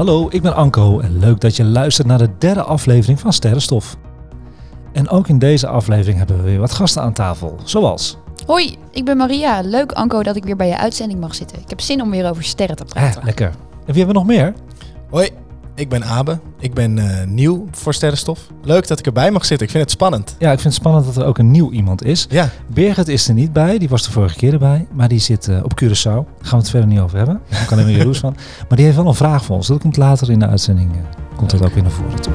Hallo, ik ben Anko en leuk dat je luistert naar de derde aflevering van Sterrenstof. En ook in deze aflevering hebben we weer wat gasten aan tafel, zoals... Hoi, ik ben Maria. Leuk Anko dat ik weer bij je uitzending mag zitten. Ik heb zin om weer over sterren te praten. Eh, lekker. En wie hebben we nog meer? Hoi, ik ben Abe. Ik ben eh, nieuw voor Sterrenstof. Leuk dat ik erbij mag zitten. Ik vind het spannend. Ja, ik vind het spannend dat er ook een nieuw iemand is. Ja, Birgit is er niet bij, die was de vorige keer erbij, maar die zit eh, op Curaçao. Daar gaan we het verder niet over hebben, daar kan helemaal jaloers van. Maar die heeft wel een vraag voor ons, dat komt later in de uitzending, eh, komt dat ook weer naar voren toe.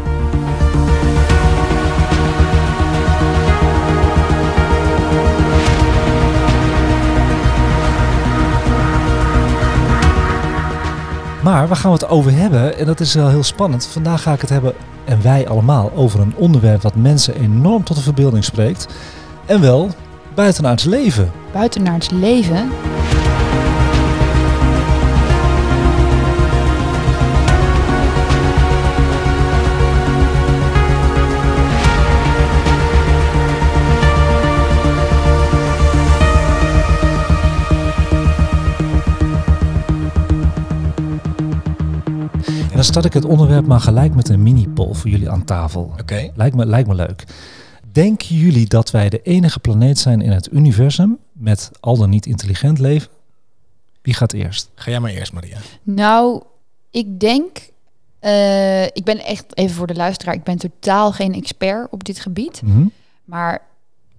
Maar waar gaan we het over hebben? En dat is wel heel spannend. Vandaag ga ik het hebben, en wij allemaal, over een onderwerp dat mensen enorm tot de verbeelding spreekt. En wel buitenaards leven. Buiten naar het leven. Start ik het onderwerp maar gelijk met een mini-poll voor jullie aan tafel. oké. Lijkt me, lijkt me leuk. Denken jullie dat wij de enige planeet zijn in het universum met al dan niet intelligent leven? Wie gaat eerst? Ga jij maar eerst, Maria. Nou, ik denk... eh, ik ben echt, even voor de luisteraar, ik ben totaal geen expert op dit gebied. Mhm. Maar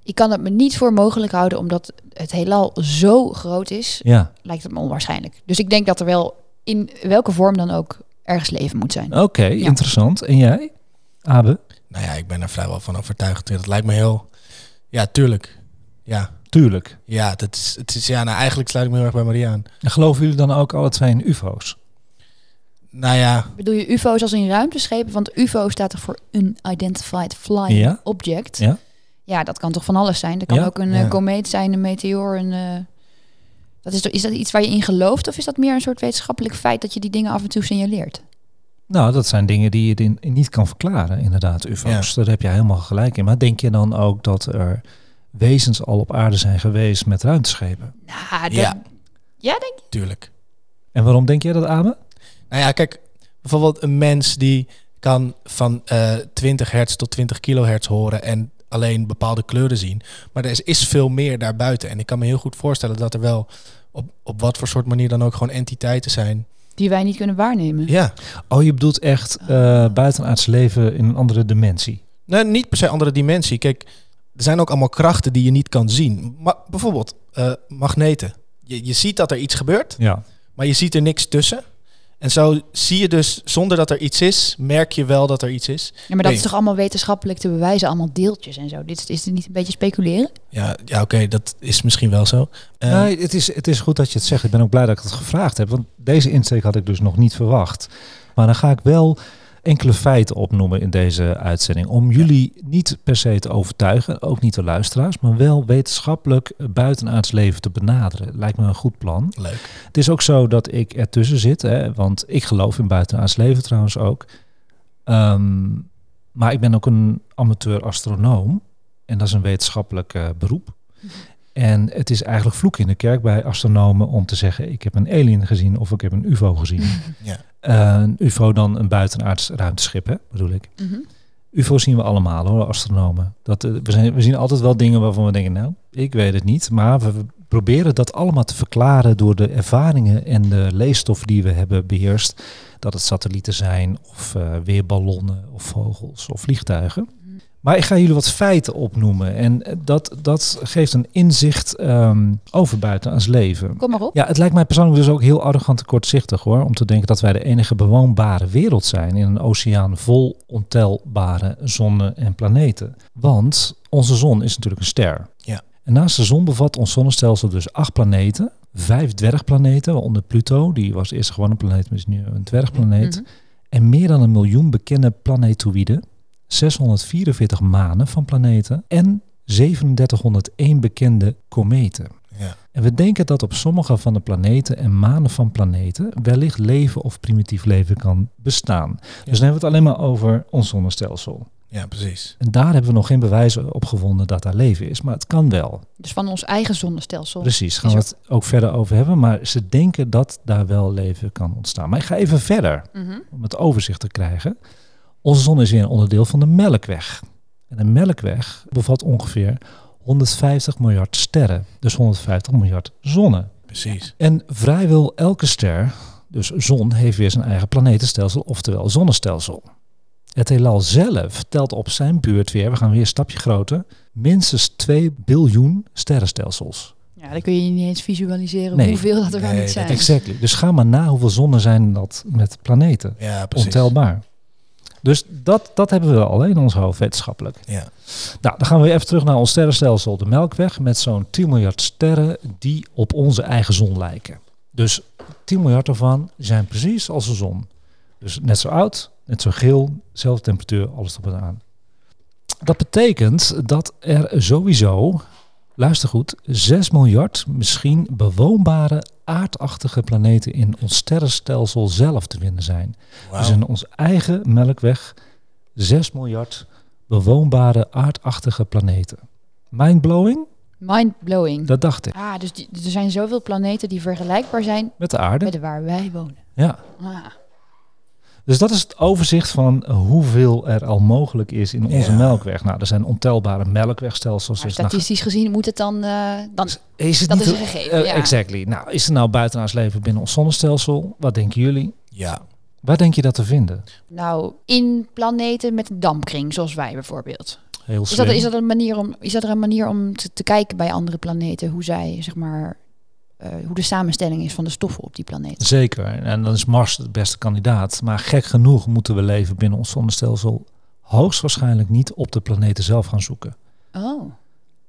ik kan het me niet voor mogelijk houden, omdat het heelal zo groot is, Ja, lijkt het me onwaarschijnlijk. Dus ik denk dat er wel, in welke vorm dan ook, ergens leven moet zijn. oké, interessant. En jij, Abe? Nou ja, ik ben er vrijwel van overtuigd. Dat lijkt me heel... Ja, tuurlijk. Ja, Tuurlijk. ja, dat is, het is, ja nou, eigenlijk sluit ik me heel erg bij Maria aan. En geloven jullie dan ook alle twee in ufo's? Nou ja, Bedoel je UFO's als in ruimteschepen? Want UFO staat er voor Unidentified Flying Ja. Object. Ja. Ja, dat kan toch van alles zijn? Dat kan Ja. ook een Ja. eh, komeet zijn, een meteoor. Een, eh, dat is, is dat iets waar je in gelooft? Of is dat meer een soort wetenschappelijk feit dat je die dingen af en toe signaleert? Nou, dat zijn dingen die je din- niet kan verklaren, inderdaad, ufo's. Daar heb je helemaal gelijk in. Maar denk je dan ook dat er wezens al op aarde zijn geweest met ruimteschepen? Nou, dat- Ja. ja, denk je? tuurlijk. En waarom denk jij dat, Abe? Nou ja, kijk, bijvoorbeeld een mens die kan van eh 20 hertz tot 20 kilohertz horen en alleen bepaalde kleuren zien. Maar er is, is veel meer daarbuiten. En ik kan me heel goed voorstellen dat er wel op, op wat voor soort manier dan ook gewoon entiteiten zijn. Die wij niet kunnen waarnemen. Ja, Oh, je bedoelt echt eh buitenaards leven in een andere dimensie. nou, niet per se andere dimensie. Kijk, er zijn ook allemaal krachten die je niet kan zien. Maar bijvoorbeeld eh, magneten. Je, je ziet dat er iets gebeurt, Ja. maar je ziet er niks tussen. En zo zie je dus, zonder dat er iets is, merk je wel dat er iets is. Ja, maar dat Nee. is toch allemaal wetenschappelijk te bewijzen? Allemaal deeltjes en zo. Dit is, is dit niet een beetje speculeren? Ja, ja oké, dat is misschien wel zo. Eh, nee, het is, het is goed dat je het zegt. Ik ben ook blij dat ik het gevraagd heb. Want deze insteek had ik dus nog niet verwacht. Maar dan ga ik wel enkele feiten opnoemen in deze uitzending. Om jullie niet per se te overtuigen, ook niet de luisteraars, maar wel wetenschappelijk buitenaards leven te benaderen. Lijkt me een goed plan. Leuk. Het is ook zo dat ik ertussen zit, hè, want ik geloof in buitenaards leven trouwens ook. Ehm, maar ik ben ook een amateur astronoom en dat is een wetenschappelijk eh, beroep. En het is eigenlijk vloek in de kerk bij astronomen om te zeggen: ik heb een alien gezien of ik heb een UFO gezien. Ja. Eh, een UFO dan een buitenaards ruimteschip, hè, bedoel ik. UFO's zien we allemaal hoor, astronomen. Dat, eh, we, zijn, we zien altijd wel dingen waarvan we denken, nou, ik weet het niet. Maar we, we proberen dat allemaal te verklaren door de ervaringen en de leesstof die we hebben beheerst. Dat het satellieten zijn, of eh, weerballonnen, of vogels, of vliegtuigen. Maar ik ga jullie wat feiten opnoemen. En dat, dat geeft een inzicht ehm, over buitenaards leven. Kom maar op. Ja, het lijkt mij persoonlijk dus ook heel arrogant en kortzichtig hoor. Om te denken dat wij de enige bewoonbare wereld zijn in een oceaan vol ontelbare zonnen en planeten. Want onze zon is natuurlijk een ster. Ja. En naast de zon bevat ons zonnestelsel dus acht planeten. Vijf dwergplaneten, waaronder Pluto. Die was eerst gewoon een planeet, maar is nu een dwergplaneet. Mhm. en meer dan een miljoen bekende planetoïden, 644 manen van planeten en 3701 bekende kometen. Ja. En we denken dat op sommige van de planeten en manen van planeten wellicht leven of primitief leven kan bestaan. Dus dan hebben we het alleen maar over ons zonnestelsel. ja, precies. En daar hebben we nog geen bewijzen op gevonden dat daar leven is, maar het kan wel. Dus van ons eigen zonnestelsel. Precies, gaan we het ook verder over hebben, maar ze denken dat daar wel leven kan ontstaan. Maar ik ga even verder Mhm. om het overzicht te krijgen. Onze zon is weer een onderdeel van de Melkweg. En de Melkweg bevat ongeveer 150 miljard sterren, dus 150 miljard zonnen. Precies. En vrijwel elke ster, dus zon, heeft weer zijn eigen planetenstelsel, oftewel zonnestelsel. Het heelal zelf telt op zijn beurt weer, we gaan weer een stapje groter, minstens 2 biljoen sterrenstelsels. Ja, dan kun je niet eens visualiseren Nee. hoeveel dat er wel Nee, niet zijn. dat Exactly. Dus ga maar na hoeveel zonnen zijn dat met planeten. Ja, precies. Ontelbaar. Dus dat, dat hebben we al hè, in ons hoofd wetenschappelijk. Ja. Nou, dan gaan we weer even terug naar ons sterrenstelsel, de Melkweg, met zo'n 10 miljard sterren die op onze eigen zon lijken. Dus 10 miljard ervan zijn precies als de zon. Dus net zo oud, net zo geel, dezelfde temperatuur, alles op en aan. Dat betekent dat er sowieso, luister goed, 6 miljard misschien bewoonbare aardachtige planeten in ons sterrenstelsel zelf te vinden zijn. Dus in onze eigen melkweg 6 miljard bewoonbare aardachtige planeten. Mindblowing? Mind-blowing. Dat dacht ik. Ah, dus die- er zijn zoveel planeten die vergelijkbaar zijn Met de aarde. met de waar wij wonen. Ja. Ah. Dus dat is het overzicht van hoeveel er al mogelijk is in onze Ja. melkweg. Nou, er zijn ontelbare melkwegstelsels. Maar Dus nou, statistisch gezien moet het dan... eh, dan is het dat niet is een gegeven, eh, ja. Exactly. Nou, is er nou buitenaards leven binnen ons zonnestelsel? Wat denken jullie? Ja. Waar denk je dat te vinden? nou, in planeten met een dampkring, zoals wij bijvoorbeeld. Heel Is slim. dat, is dat een manier om, is dat er een manier om te, te kijken bij andere planeten hoe zij, zeg maar, eh, hoe de samenstelling is van de stoffen op die planeet? Zeker. En dan is Mars de beste kandidaat. Maar gek genoeg moeten we leven binnen ons zonnestelsel hoogstwaarschijnlijk niet op de planeten zelf gaan zoeken. Oh,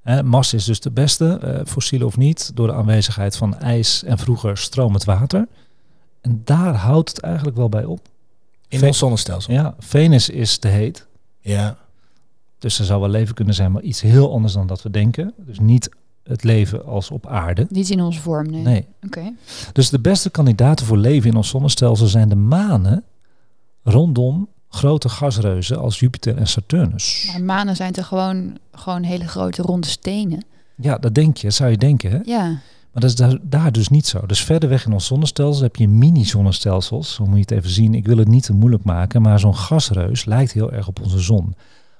Hè, Mars is dus de beste, eh fossiel of niet, door de aanwezigheid van ijs en vroeger stromend water. En daar houdt het eigenlijk wel bij op. In Ve- ons zonnestelsel. Ja, Venus is te heet. Ja. Dus er zou wel leven kunnen zijn, maar iets heel anders dan dat we denken. Dus niet het leven als op aarde. niet in onze vorm, nee. Nee. Oké. Dus de beste kandidaten voor leven in ons zonnestelsel zijn de manen rondom grote gasreuzen als Jupiter en Saturnus. Maar manen zijn toch gewoon, gewoon hele grote ronde stenen? Ja, dat denk je, zou je denken. Hè? Ja. Maar dat is daar, daar dus niet zo. Dus verder weg in ons zonnestelsel heb je mini-zonnestelsels. Zo moet je het even zien. Ik wil het niet te moeilijk maken, maar zo'n gasreus lijkt heel erg op onze zon.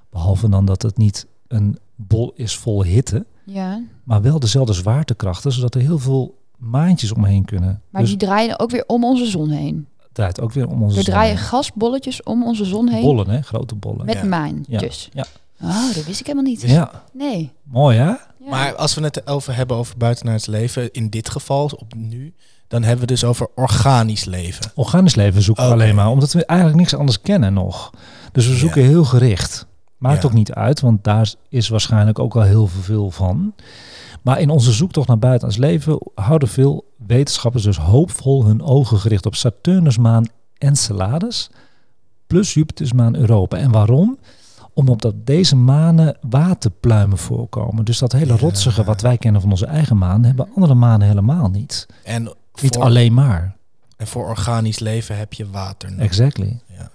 Behalve dan dat het niet een bol is vol hitte, Ja, maar wel dezelfde zwaartekrachten, zodat er heel veel maantjes omheen kunnen. maar dus die draaien ook weer om onze zon heen. het draait ook weer om onze We zon. draaien heen. gasbolletjes om onze zon heen Bollen, hè? Grote bollen. met Ja. maantjes. Ja. Oh, dat wist ik helemaal niet. Ja, Nee. mooi hè? Ja. Maar als we het over hebben over buitenaards leven, in dit geval, op nu, dan hebben we dus over organisch leven. Organisch leven zoeken we alleen maar, omdat we eigenlijk niks anders kennen nog. Dus we zoeken heel gericht. Maakt Ja. ook niet uit, want daar is waarschijnlijk ook al heel veel van. Maar in onze zoektocht naar buitenaards leven houden veel wetenschappers dus hoopvol hun ogen gericht op Saturnus maan Enceladus plus Jupiters maan Europa. En waarom? Omdat deze manen waterpluimen voorkomen. Dus dat hele Ja. rotsige wat wij kennen van onze eigen maan, hebben andere manen helemaal niet. En Niet alleen maar. en voor organisch leven heb je water nodig. Exactly. Ja.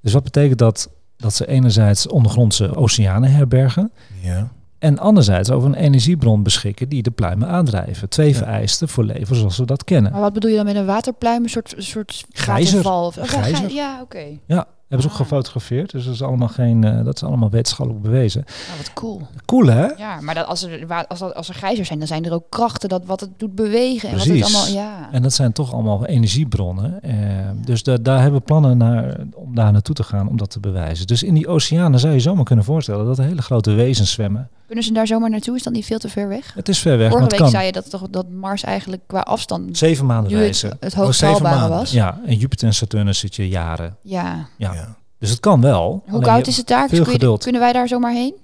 Dus wat betekent dat? Dat ze enerzijds ondergrondse oceanen herbergen. Ja. En anderzijds over een energiebron beschikken die de pluimen aandrijven. Twee vereisten voor leven zoals we dat kennen. Maar wat bedoel je dan met een waterpluim? Een soort, soort waterval? Of, oh, ja, Ja, oké. Ja, hebben ze ook Ah. gefotografeerd. Dus dat is allemaal, geen, eh, dat is allemaal wetenschappelijk bewezen. Nou, wat cool. Cool hè? Ja, maar dat als, er, als, er, als er gijzers zijn, dan zijn er ook krachten dat wat het doet bewegen. En wat Precies. het allemaal, ja. En dat zijn toch allemaal energiebronnen. Eh, Dus da- daar hebben we plannen naar, om daar naartoe te gaan om dat te bewijzen. Dus in die oceanen zou je zomaar kunnen voorstellen dat er hele grote wezens zwemmen. Kunnen ze daar zomaar naartoe? Is dat niet veel te ver weg? Het is ver weg, maar Vorige week kan. zei je dat, toch, dat Mars eigenlijk qua afstand Zeven maanden nu het, reizen. het zeven hoogst was. Ja, en Jupiter en Saturnus zit je jaren. Ja. Ja. Dus het kan wel. Hoe Alleen koud is het daar? veel Kun je- geduld. kunnen wij daar zomaar heen?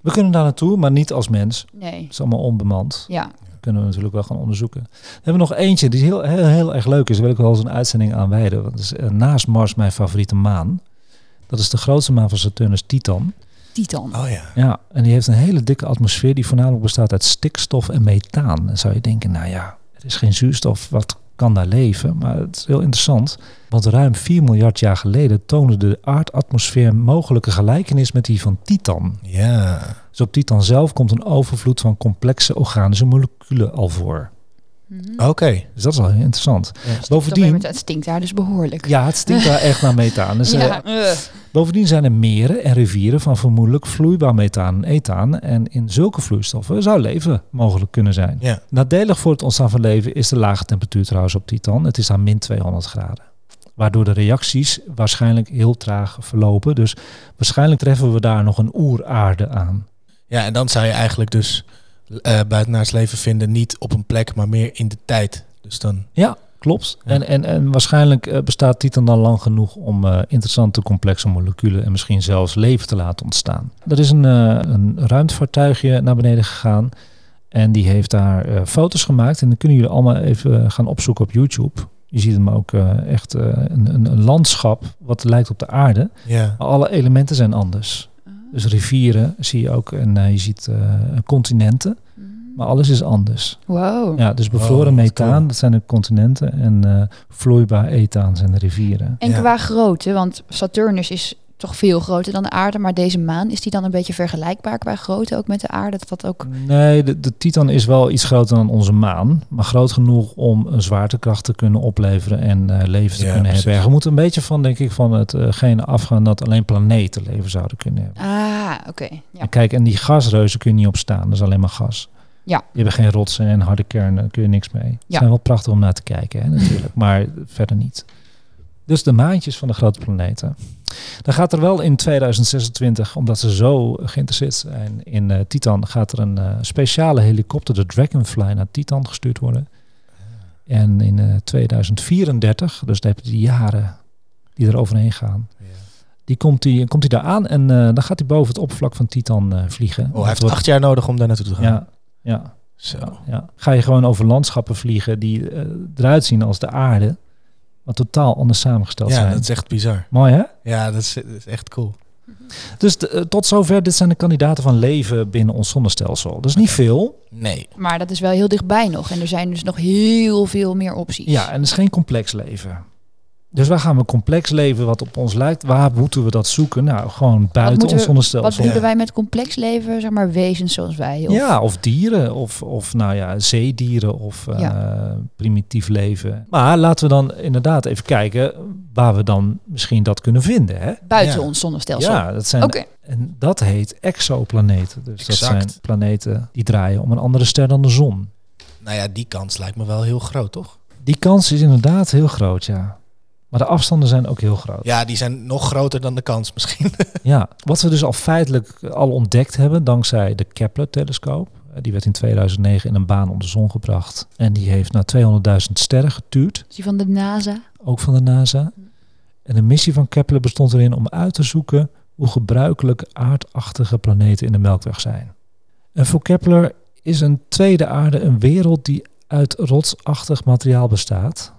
We kunnen daar naartoe, maar niet als mens. Nee. Het is allemaal onbemand. Ja. Kunnen we natuurlijk wel gaan onderzoeken. We hebben nog eentje die heel, heel, heel erg leuk is. Daar wil ik wel eens een uitzending aan wijden. Dat is eh, naast Mars mijn favoriete maan. Dat is de grootste maan van Saturnus, Titan. Titan. Oh ja. Ja, en die heeft een hele dikke atmosfeer die voornamelijk bestaat uit stikstof en methaan. Dan zou je denken, nou ja, er is geen zuurstof, wat kan daar leven? Maar het is heel interessant, want ruim 4 miljard jaar geleden toonde de aardatmosfeer mogelijke gelijkenis met die van Titan. Ja. Dus op Titan zelf komt een overvloed van complexe organische moleculen al voor. Mhm. Oké. Dus dat is wel heel interessant. Weer Bovendien, met- Het stinkt daar dus behoorlijk. ja, het stinkt daar echt naar methaan. Dus, Ja, eh. Bovendien zijn er meren en rivieren van vermoedelijk vloeibaar methaan en ethaan. En in zulke vloeistoffen zou leven mogelijk kunnen zijn. Ja. Nadelig voor het ontstaan van leven is de lage temperatuur trouwens op Titan. Het is aan min 200 graden. Waardoor de reacties waarschijnlijk heel traag verlopen. Dus waarschijnlijk treffen we daar nog een oeraarde aan. Ja, en dan zou je eigenlijk dus eh buitenaards leven vinden niet op een plek, maar meer in de tijd. Dus dan... Ja, klopt. Ja. En, en, en waarschijnlijk eh, bestaat Titan dan lang genoeg om eh, interessante complexe moleculen en misschien zelfs leven te laten ontstaan. Er is een, eh, een ruimtevaartuigje naar beneden gegaan en die heeft daar eh, foto's gemaakt. En dan kunnen jullie allemaal even eh, gaan opzoeken op YouTube. Je ziet hem ook eh, echt eh, een, een, een landschap wat lijkt op de aarde. Ja. Maar alle elementen zijn anders. Dus rivieren zie je ook en eh, je ziet eh, continenten. Maar alles is anders. Wow. Ja, dus bevroren wat methaan, cool. dat zijn de continenten. En eh, vloeibaar ethaan zijn de rivieren. En Ja. qua grootte, want Saturnus is toch veel groter dan de aarde, maar deze maan, is die dan een beetje vergelijkbaar qua grootte ook met de aarde? Dat dat ook... Nee, de, de Titan is wel iets groter dan onze maan. Maar groot genoeg om een zwaartekracht te kunnen opleveren en eh, leven te Ja, kunnen precies. herbergen. We moeten een beetje van, denk ik, van hetgene afgaan dat alleen planeten leven zouden kunnen hebben. Ah, oké. Ja. En kijk, en die gasreuzen kun je niet op staan. Dat is alleen maar gas. Ja. Je hebt geen rotsen en harde kernen, daar kun je niks mee. Het Ja. zijn wel prachtig om naar te kijken, hè, natuurlijk. maar verder niet. Dus de maantjes van de grote planeten. Dan gaat er wel in 2026, omdat ze zo geïnteresseerd zijn in eh, Titan, gaat er een eh, speciale helikopter, de Dragonfly, naar Titan gestuurd worden. En in eh, 2034, dus daar heb je die jaren die er overheen gaan, die komt hij komt die daar aan en eh, dan gaat hij boven het oppervlak van Titan eh, vliegen. Oh, hij Dat heeft wordt- acht jaar nodig om daar naartoe te gaan. Ja, ja, Zo. ja, ja. Ga je gewoon over landschappen vliegen die eh, eruit zien als de aarde, maar totaal anders samengesteld Ja, zijn. dat is echt bizar. Mooi hè? Ja, dat is, dat is echt cool. Dus de- eh, tot zover, dit zijn de kandidaten van leven binnen ons zonnestelsel. Dat is niet veel. Nee. Maar dat is wel heel dichtbij nog. En er zijn dus nog heel veel meer opties. Ja, en het is geen complex leven. Dus waar gaan we complex leven wat op ons lijkt? Waar moeten we dat zoeken? Nou, gewoon buiten ons zonnestelsel. Wat bedoelen wij met complex leven? Zeg maar wezens zoals wij. Of, Ja, of dieren, of, of nou ja, zeedieren, of eh, Ja. primitief leven. Maar laten we dan inderdaad even kijken waar we dan misschien dat kunnen vinden. Hè? Buiten Ja. ons zonnestelsel. Ja, dat zijn, en dat heet exoplaneten. Dus dat zijn planeten die draaien om een andere ster dan de zon. Nou ja, die kans lijkt me wel heel groot, toch? Die kans is inderdaad heel groot, ja. Maar de afstanden zijn ook heel groot. Ja, die zijn nog groter dan de kans misschien. Ja, wat we dus al feitelijk al ontdekt hebben dankzij de Kepler-telescoop. eh, Die werd in 2009 in een baan om de zon gebracht. En die heeft naar 200.000 sterren getuurd, Is die van de NASA? ook van de NASA. En de missie van Kepler bestond erin om uit te zoeken hoe gebruikelijk aardachtige planeten in de Melkweg zijn. En voor Kepler is een tweede aarde een wereld die uit rotsachtig materiaal bestaat.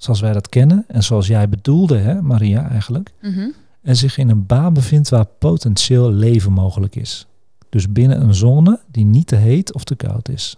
Zoals wij dat kennen en zoals jij bedoelde, hè, Maria, eigenlijk Mhm. en zich in een baan bevindt waar potentieel leven mogelijk is. Dus binnen een zone die niet te heet of te koud is.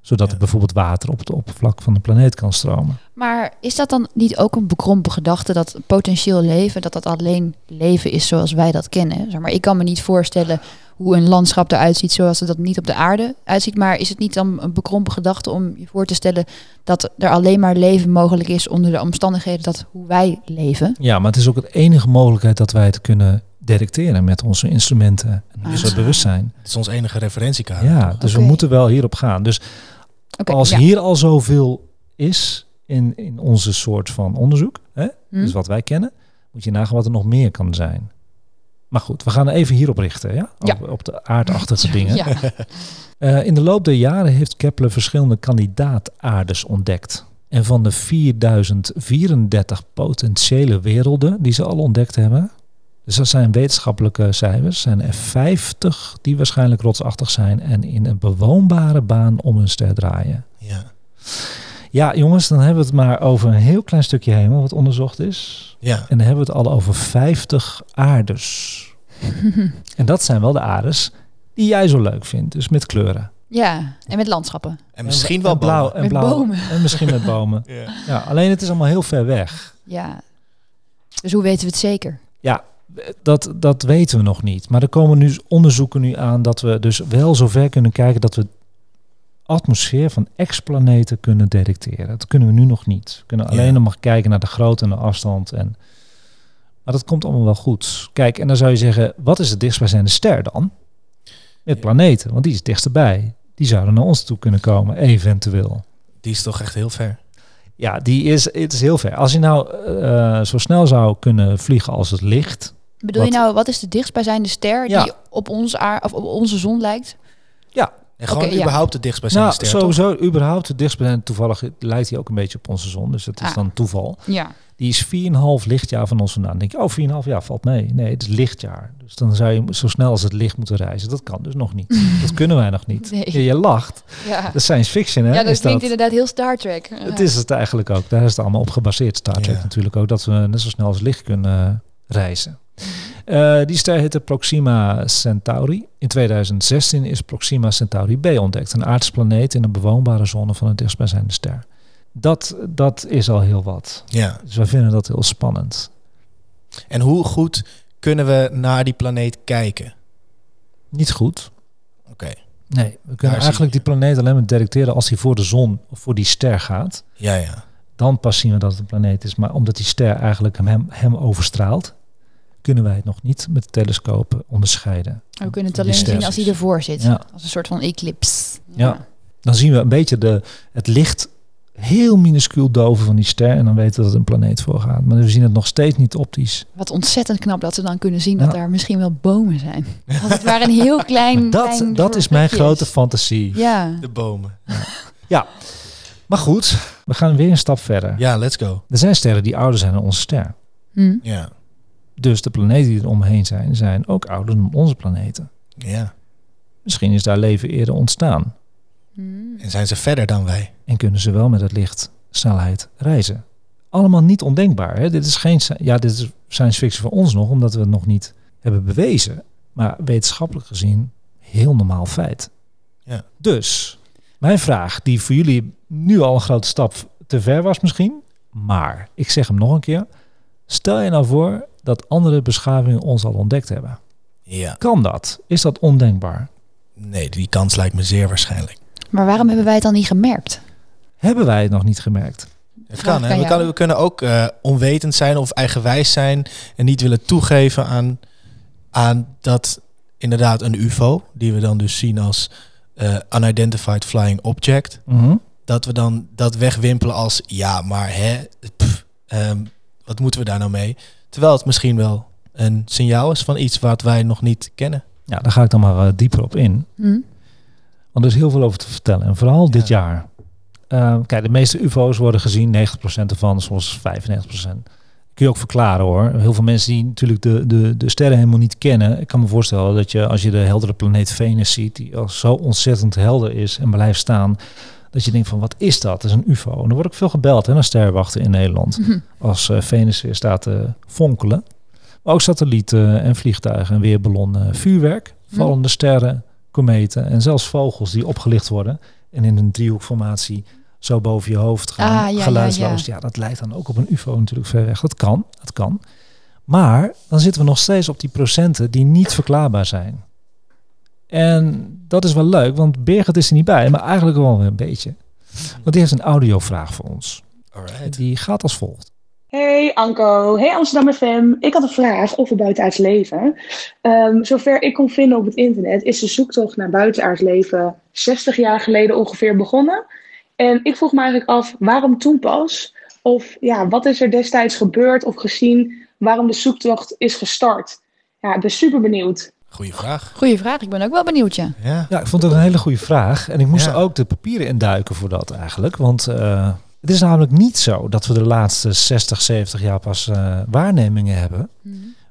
Zodat Ja. er bijvoorbeeld water op het oppervlak van de planeet kan stromen. Maar is dat dan niet ook een bekrompen gedachte dat potentieel leven, dat dat alleen leven is zoals wij dat kennen? Zeg maar, ik kan me niet voorstellen hoe een landschap eruit ziet zoals het dat niet op de aarde uitziet. Maar is het niet dan een bekrompen gedachte om je voor te stellen dat er alleen maar leven mogelijk is onder de omstandigheden dat hoe wij leven? Ja, maar het is ook de enige mogelijkheid dat wij het kunnen detecteren met onze instrumenten en Ah. onze bewustzijn. Het is ons enige referentiekader. Ja, dus we moeten wel hierop gaan. Dus als ja. hier al zoveel is in, in onze soort van onderzoek, hè, Hm? dus wat wij kennen, moet je nagaan wat er nog meer kan zijn. Maar goed, we gaan even hierop richten, ja? Ja. Op, op de aardachtige dingen. Ja. Eh, in de loop der jaren heeft Kepler verschillende kandidaataardes ontdekt. En van de 4034 potentiële werelden die ze al ontdekt hebben, Dus dat zijn wetenschappelijke cijfers. zijn er 50 die waarschijnlijk rotsachtig zijn en in een bewoonbare baan om hun ster draaien. Ja. Ja, jongens, dan hebben we het maar over een heel klein stukje hemel wat onderzocht is. Ja. En dan hebben we het al over 50 aardes. en dat zijn wel de aardes die jij zo leuk vindt, dus met kleuren. Ja, en met landschappen. En misschien wel en blauw en Met blauw bomen. en misschien met bomen. Ja. Ja, alleen het is allemaal heel ver weg. Ja. Dus hoe weten we het zeker? Ja, dat, dat weten we nog niet. Maar er komen nu onderzoeken nu aan dat we dus wel zover kunnen kijken dat we atmosfeer van exoplaneten kunnen detecteren. Dat kunnen we nu nog niet. We kunnen alleen Ja. nog maar kijken naar de grootte en de afstand. En, maar dat komt allemaal wel goed. Kijk, en dan zou je zeggen, wat is het dichtstbijzijnde ster dan? Met planeten, want die is dichterbij. Die zouden naar ons toe kunnen komen, eventueel. Die is toch echt heel ver. Ja, die is, het is heel ver. Als je nou eh, zo snel zou kunnen vliegen als het licht, Bedoel Wat? je nou, wat is de dichtstbijzijnde ster Ja. die op, ons aar, of op onze zon lijkt? En gewoon ja. überhaupt het dichtstbijzijnde nou, ster, toch? sowieso überhaupt het dichtstbijzijnde toevallig lijkt hij ook een beetje op onze zon, dus het is Ah. dan toeval. Ja. Die is 4,5 lichtjaar van ons vandaan. Dan denk je, oh 4,5 jaar valt mee. Nee, het is lichtjaar. Dus dan zou je zo snel als het licht moeten reizen. Dat kan dus nog niet. dat kunnen wij nog niet. Nee. Je lacht. Ja, Dat is science fiction, hè? ja dat is klinkt dat. inderdaad heel Star Trek. Het is het eigenlijk ook. Daar is het allemaal op gebaseerd. Star Trek Ja. natuurlijk ook. Dat we net zo snel als licht kunnen reizen. Eh, die ster heette Proxima Centauri. In 2016 is Proxima Centauri B ontdekt. Een aardse planeet in een bewoonbare zone van het dichtstbijzijnde ster. Dat, dat is al heel wat. Ja. Dus wij vinden dat heel spannend. En hoe goed kunnen we naar die planeet kijken? Niet goed. Oké. Nee, we kunnen eigenlijk die planeet alleen maar detecteren als hij voor de zon of voor die ster gaat. Ja, ja. Dan pas zien we dat het een planeet is. Maar omdat die ster eigenlijk hem, hem overstraalt, kunnen wij het nog niet met telescopen onderscheiden. We kunnen het alleen zien als hij ervoor zit. Ja. Als een soort van eclipse. Ja. Dan zien we een beetje de, het licht heel minuscuul doven van die ster. En dan weten we dat er een planeet voor gaat. Maar we zien het nog steeds niet optisch. Wat ontzettend knap dat we dan kunnen zien dat Ja. daar misschien wel bomen zijn. Als het maar een heel klein... Dat, klein dat is mijn grote fantasie. Ja. De bomen. Maar goed, we gaan weer een stap verder. Ja, let's go. Er zijn sterren die ouder zijn dan onze ster. Hm. Ja. Dus de planeten die er omheen zijn, zijn ook ouder dan onze planeten. Ja. Misschien is daar leven eerder ontstaan. Hm. En zijn ze verder dan wij? En kunnen ze wel met het licht snelheid reizen. Allemaal niet ondenkbaar. Hè? Dit is geen ja, dit is science fiction voor ons nog, omdat we het nog niet hebben bewezen. Maar wetenschappelijk gezien heel normaal feit. Ja. Dus mijn vraag, die voor jullie nu al een grote stap te ver was misschien, maar ik zeg hem nog een keer. Stel je nou voor dat andere beschavingen ons al ontdekt hebben. Ja. Kan dat? Is dat ondenkbaar? Nee, die kans lijkt me zeer waarschijnlijk. Maar waarom hebben wij het dan niet gemerkt? Hebben wij het nog niet gemerkt? Het kan, hè? We, jou. kan, we kunnen ook eh, onwetend zijn of eigenwijs zijn en niet willen toegeven aan, aan dat inderdaad een UFO, die we dan dus zien als eh, Unidentified Flying Object, Mhm. dat we dan dat wegwimpelen als ja, maar hè, pff, ehm, wat moeten we daar nou mee? Terwijl het misschien wel een signaal is van iets wat wij nog niet kennen. Ja, daar ga ik dan maar eh, dieper op in. Hm? Want er is heel veel over te vertellen. En vooral dit Ja. jaar. Eh, kijk, de meeste UFO's worden gezien, 90% ervan, soms 95%. Kun je ook verklaren hoor. Heel veel mensen die natuurlijk de, de, de sterren helemaal niet kennen. Ik kan me voorstellen dat je als je de heldere planeet Venus ziet, die al zo ontzettend helder is en blijft staan, dat je denkt van wat is dat? Dat is een UFO. En er wordt ook veel gebeld hè, naar sterrenwachten in Nederland. Hm. Als eh, Venus weer staat te fonkelen. Maar ook satellieten en vliegtuigen en weerballonnen, vuurwerk, Hm. vallende sterren, kometen en zelfs vogels die opgelicht worden en in een driehoekformatie zo boven je hoofd gaan, Ah, ja, ja, geluidsloos. Ja, dat lijkt dan ook op een UFO natuurlijk ver weg. Dat kan, dat kan. Maar dan zitten we nog steeds op die procenten die niet verklaarbaar zijn. En dat is wel leuk, want Birgit is er niet bij, maar eigenlijk wel weer een beetje. Want die heeft een audiovraag voor ons. Alright. Die gaat als volgt. Hey Anko, hey Amsterdam FM. Ik had een vraag over buitenaards leven. Ehm, zover ik kon vinden op het internet is de zoektocht naar buitenaards leven 60 jaar geleden ongeveer begonnen. En ik vroeg me eigenlijk af, waarom toen pas? Of ja, wat is er destijds gebeurd of gezien waarom de zoektocht is gestart? Ja, ik ben super benieuwd. Goeie vraag. Goeie vraag, ik ben ook wel benieuwd, ja. Ja. Ja, ik vond het een hele goede vraag. En ik moest Ja. er ook de papieren induiken voor dat eigenlijk. Want eh, het is namelijk niet zo dat we de laatste 60, 70 jaar pas eh, waarnemingen hebben.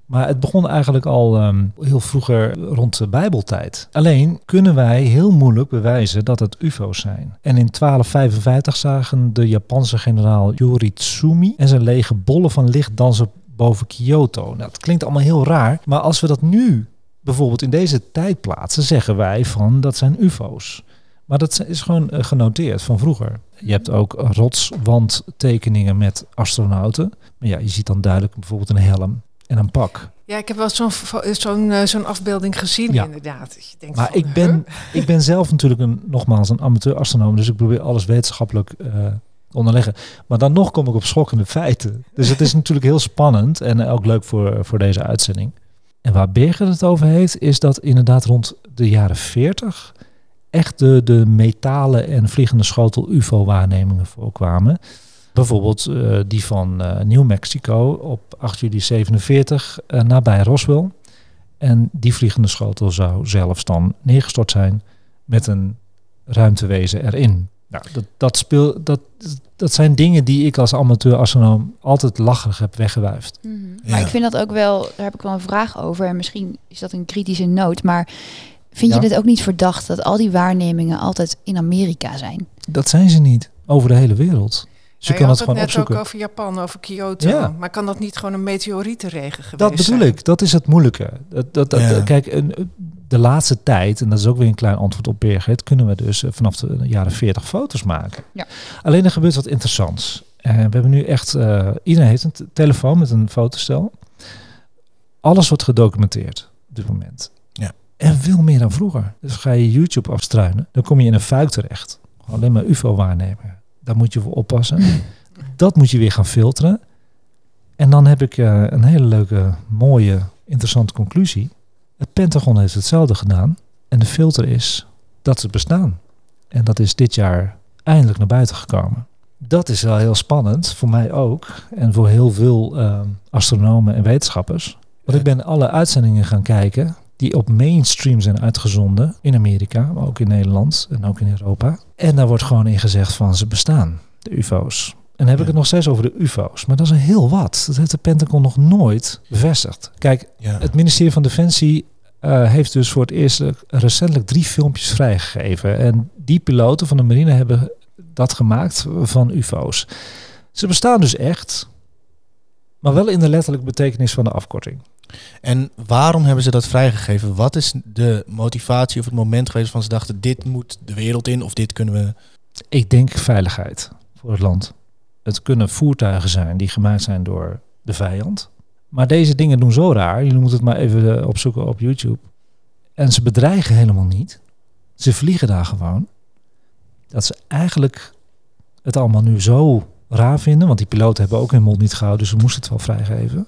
Maar het begon eigenlijk al ehm, heel vroeger rond de Bijbeltijd. Alleen kunnen wij heel moeilijk bewijzen dat het UFO's zijn. En in 1255 zagen de Japanse generaal Yoritsumi en zijn lege bollen van licht dansen boven Kyoto. Nou, dat klinkt allemaal heel raar, maar als we dat nu bijvoorbeeld in deze tijd plaatsen, zeggen wij van dat zijn UFO's. Maar dat is gewoon eh, genoteerd van vroeger. Je hebt ook rotswandtekeningen met astronauten. Maar ja, je ziet dan duidelijk bijvoorbeeld een helm en een pak. Ja, ik heb wel zo'n zo'n eh, zo'n afbeelding gezien, Ja. inderdaad. Je denkt Maar van, ik ben, huh? ik ben zelf natuurlijk een, nogmaals een amateur astronoom, dus ik probeer alles wetenschappelijk eh, onderleggen. Maar dan nog kom ik op schokkende feiten. Dus het is natuurlijk heel spannend en ook leuk voor, voor deze uitzending. En waar Birgit het over heeft, is dat inderdaad rond de jaren 40 echt de, de metalen en vliegende schotel UFO-waarnemingen voorkwamen. Bijvoorbeeld eh, die van eh, New Mexico op 8 juli 47 eh, nabij Roswell. En die vliegende schotel zou zelfs dan neergestort zijn met een ruimtewezen erin. Nou, dat, dat, speel, dat, dat zijn dingen die ik als amateur astronoom altijd lacherig heb weggewuifd. Mhm. Ja. Maar ik vind dat ook wel, daar heb ik wel een vraag over. En misschien is dat een kritische noot. Maar vind Ja. je dit ook niet verdacht dat al die waarnemingen altijd in Amerika zijn? Dat zijn ze niet over de hele wereld. Je Ja, kan had het gewoon net opzoeken. ook over Japan, over Kyoto. Ja. Maar kan dat niet gewoon een meteorietenregen geweest Dat bedoel zijn? ik, dat is het moeilijke. Dat, dat, dat, Ja. Kijk, een, de laatste tijd, en dat is ook weer een klein antwoord op Birgit, kunnen we dus eh, vanaf de jaren 40 foto's maken. Ja. Alleen er gebeurt wat interessants. En we hebben nu echt, eh, iedereen heeft een telefoon met een fotostel. Alles wordt gedocumenteerd op dit moment. Ja. En veel meer dan vroeger. Dus ga je YouTube afstruinen, dan kom je in een fuik terecht. Alleen maar UFO-waarnemingen. Daar moet je voor oppassen. Dat moet je weer gaan filteren. En dan heb ik eh, een hele leuke, mooie, interessante conclusie. Het Pentagon heeft hetzelfde gedaan. En de filter is dat ze bestaan. En dat is dit jaar eindelijk naar buiten gekomen. Dat is wel heel spannend, voor mij ook. En voor heel veel eh, astronomen en wetenschappers. Want ik ben alle uitzendingen gaan kijken die op mainstream zijn uitgezonden in Amerika, maar ook in Nederland en ook in Europa. En daar wordt gewoon in gezegd van ze bestaan, de UFO's. En dan heb ik het nog steeds over de UFO's, maar dat is een heel wat. Dat heeft de Pentagon nog nooit bevestigd. Kijk, Ja. het ministerie van Defensie eh, heeft dus voor het eerst recentelijk drie filmpjes vrijgegeven. En die piloten van de marine hebben dat gemaakt van UFO's. Ze bestaan dus echt, maar wel in de letterlijke betekenis van de afkorting. En waarom hebben ze dat vrijgegeven? Wat is de motivatie of het moment geweest van ze dachten dit moet de wereld in of dit kunnen we... Ik denk veiligheid voor het land. Het kunnen voertuigen zijn die gemaakt zijn door de vijand. Maar deze dingen doen zo raar. Jullie moeten het maar even eh, opzoeken op YouTube. En ze bedreigen helemaal niet. Ze vliegen daar gewoon. Dat ze eigenlijk het allemaal nu zo raar vinden. Want die piloten hebben ook hun mond niet gehouden. Dus ze moesten het wel vrijgeven.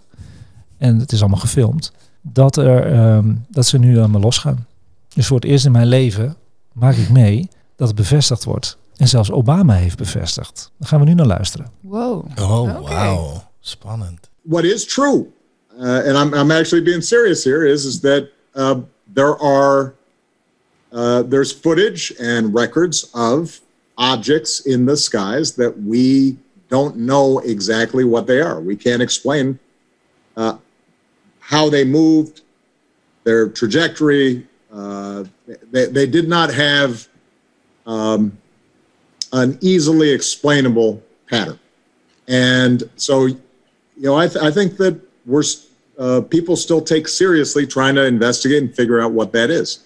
En het is allemaal gefilmd. Dat, er, ehm, dat ze nu allemaal losgaan. Dus voor het eerst in mijn leven maak ik mee dat het bevestigd wordt. En zelfs Obama heeft bevestigd. Daar gaan we nu naar luisteren. Wow. Oh, wauw. Spannend. what is true, uh, and I'm, I'm actually being serious here, is is that uh, there are uh, there's footage and records of objects in the skies that we don't know exactly what they are. We can't explain uh, how they moved, their trajectory. Uh, they, they did not have um, an easily explainable pattern. And so you know, I, th- I think that we're uh, people still take seriously trying to investigate and figure out what that is.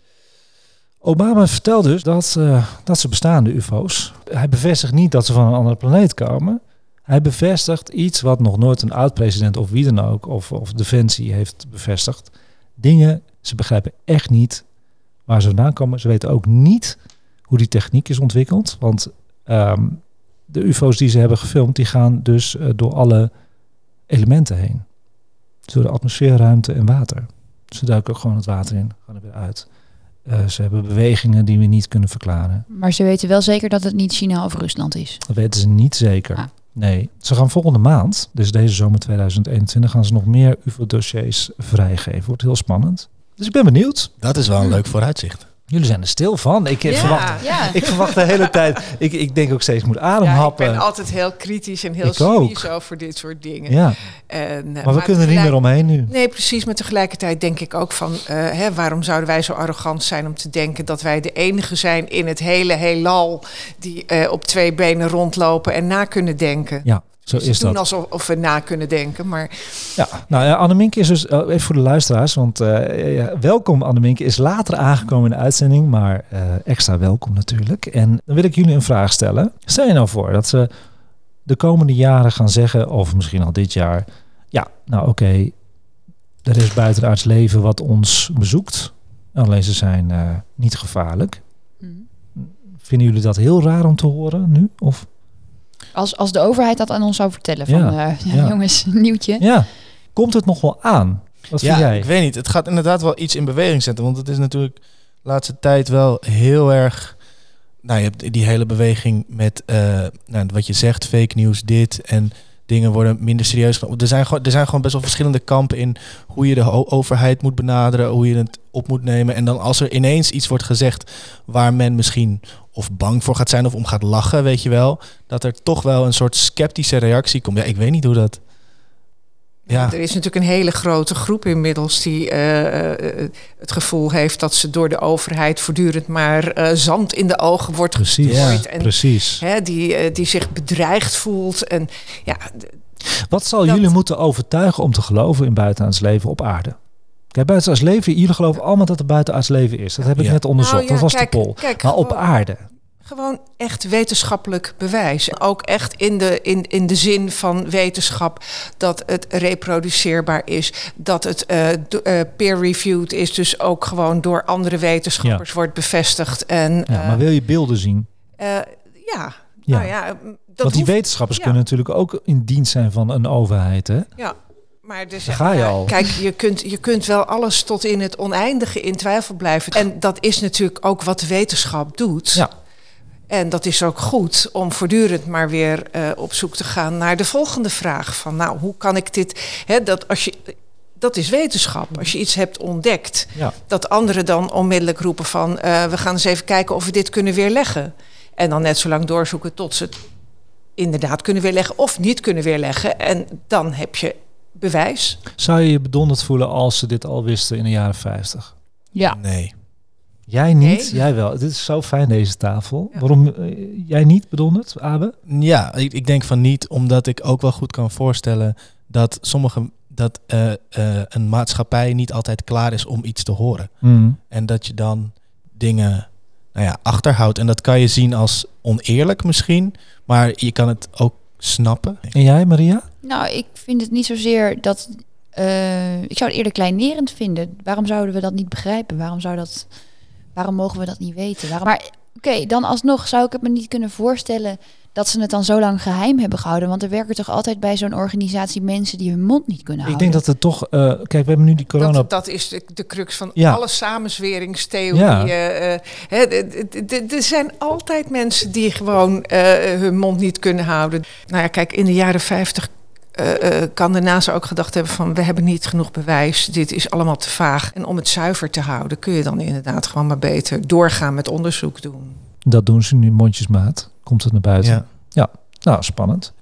Obama vertelt dus dat, eh, dat ze bestaan, de UFO's. Hij bevestigt niet dat ze van een andere planeet komen. Hij bevestigt iets wat nog nooit een oud-president of wie dan ook, of, of Defensie heeft bevestigd. Dingen, ze begrijpen echt niet waar ze vandaan komen. Ze weten ook niet hoe die techniek is ontwikkeld. Want ehm, de UFO's die ze hebben gefilmd, die gaan dus eh, door alle elementen heen. Door de atmosfeer, ruimte en water. Ze duiken ook gewoon het water in, gaan er weer uit. Eh, ze hebben bewegingen die we niet kunnen verklaren. Maar ze weten wel zeker dat het niet China of Rusland is. Dat weten ze niet zeker. Ah. Nee, ze gaan volgende maand, dus deze zomer 2021, gaan ze nog meer UFO-dossiers vrijgeven. Wordt heel spannend. Dus ik ben benieuwd. Dat is wel een leuk vooruitzicht. Jullie zijn er stil van. Ik, Ja. verwacht, Ja. ik verwacht de hele tijd. Ik, ik denk ook steeds, moet Ja, ik ademhappen. ben altijd heel kritisch en heel cynisch over dit soort dingen. ja, En, eh, maar we kunnen er niet meer omheen nu. Nee, precies. Maar tegelijkertijd denk ik ook van... eh, hè, waarom zouden wij zo arrogant zijn om te denken... dat wij de enige zijn in het hele heelal... die eh, op twee benen rondlopen en na kunnen denken. Ja, zo is doen dat. alsof of we na kunnen denken, maar... Ja, nou ja, Annemink is dus, eh, even voor de luisteraars, want eh, ja, welkom Annemink is later aangekomen in de uitzending, maar extra welkom natuurlijk. En dan wil ik jullie een vraag stellen. Stel je nou voor dat ze de komende jaren gaan zeggen, of misschien al dit jaar, ja, nou oké, er is buitenaards leven wat ons bezoekt, alleen ze zijn niet gevaarlijk. Mhm. Vinden jullie dat heel raar om te horen nu? Of? Als, als de overheid dat aan ons zou vertellen van Ja, eh, ja. jongens, nieuwtje. Ja, komt het nog wel aan? Wat ja, vind jij? ik weet niet. Het gaat inderdaad wel iets in beweging zetten. Want het is natuurlijk de laatste tijd wel heel erg... Nou, je hebt die hele beweging met eh, nou, wat je zegt, fake news, dit en dingen worden minder serieus genomen. Er zijn, gewoon, er zijn gewoon best wel verschillende kampen in hoe je de overheid moet benaderen, hoe je het op moet nemen. En dan als er ineens iets wordt gezegd waar men misschien of bang voor gaat zijn of om gaat lachen, weet je wel, dat er toch wel een soort sceptische reactie komt. Ja, ik weet niet hoe dat... Ja. Er is natuurlijk een hele grote groep inmiddels die eh, eh, het gevoel heeft dat ze door de overheid voortdurend maar eh, zand in de ogen wordt Precies, gegooid. En precies. hè, die, die zich bedreigd voelt. En ja, Wat zal Dat- jullie moeten overtuigen om te geloven in buitenaards leven op aarde? Kijk, buitenaards leven, jullie geloven allemaal dat er buitenaards leven is. Dat heb ik Ja. net onderzocht. Nou ja, dat was kijk, de poll. kijk, maar op aarde. Gewoon echt wetenschappelijk bewijs. Ook echt in de, in, in de zin van wetenschap dat het reproduceerbaar is, dat het eh, eh, peer-reviewed is, dus ook gewoon door andere wetenschappers wordt bevestigd. En Ja, eh, maar wil je beelden zien? ja, Ja. nou ja, dat Want die hoeft- wetenschappers ja. kunnen natuurlijk ook in dienst zijn van een overheid. Hè? Ja, maar dus, Daar ga je al. Kijk, je kunt, je kunt wel alles tot in het oneindige in twijfel blijven. En dat is natuurlijk ook wat de wetenschap doet. Ja. En dat is ook goed om voortdurend maar weer eh, op zoek te gaan naar de volgende vraag. Van nou, hoe kan ik dit... Hè, dat, als je, dat is wetenschap. Als je iets hebt ontdekt, Ja. dat anderen dan onmiddellijk roepen van... eh, we gaan eens even kijken of we dit kunnen weerleggen. En dan net zo lang doorzoeken tot ze het inderdaad kunnen weerleggen... of niet kunnen weerleggen. En dan heb je bewijs. Zou je je bedonderd voelen als ze dit al wisten in de jaren 50? Ja. Nee. Jij niet, Nee. jij wel. Dit is zo fijn deze tafel. Ja. Waarom eh, jij niet bedonderd, Abe? Ja, ik, ik denk van niet, omdat ik ook wel goed kan voorstellen dat sommige dat eh, eh, een maatschappij niet altijd klaar is om iets te horen. Mm. En dat je dan dingen nou ja, achterhoudt. En dat kan je zien als oneerlijk misschien, maar je kan het ook snappen. En jij, Maria? Nou, ik vind het niet zozeer dat. eh, ik zou het eerder kleinerend vinden. Waarom zouden we dat niet begrijpen? Waarom zou dat? Waarom mogen we dat niet weten? Waarom, maar oké, dan alsnog zou ik het me niet kunnen voorstellen dat ze het dan zo lang geheim hebben gehouden. Want er werken toch altijd bij zo'n organisatie mensen die hun mond niet kunnen Ik houden. denk dat het toch... eh, kijk, we hebben nu die corona... Dat, dat is de, de crux van Ja. alle samenzweringstheorieën. eh, d- d- Er zijn altijd mensen die gewoon eh, hun mond niet kunnen houden. Nou ja, kijk, in de jaren 50 eh, eh, kan de NASA ook gedacht hebben van... we hebben niet genoeg bewijs, dit is allemaal te vaag. En om het zuiver te houden kun je dan inderdaad gewoon maar beter doorgaan met onderzoek doen. Dat doen ze nu mondjesmaat. Komt het naar buiten. Ja. Nou, spannend.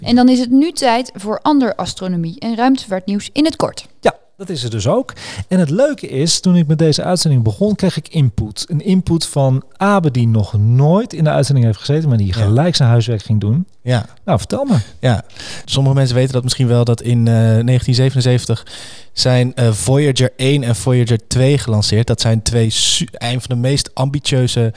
En dan is het nu tijd voor ander astronomie en ruimtevaartnieuws in het kort. Ja, dat is er dus ook. En het leuke is, toen ik met deze uitzending begon, kreeg ik input. Een input van Abe die nog nooit in de uitzending heeft gezeten, maar die gelijk zijn huiswerk ging doen. Ja, Nou, vertel me. ja. Sommige mensen weten dat misschien wel dat in eh, 1977 zijn eh, Voyager 1 en Voyager 2 gelanceerd. Dat zijn twee een van de meest ambitieuze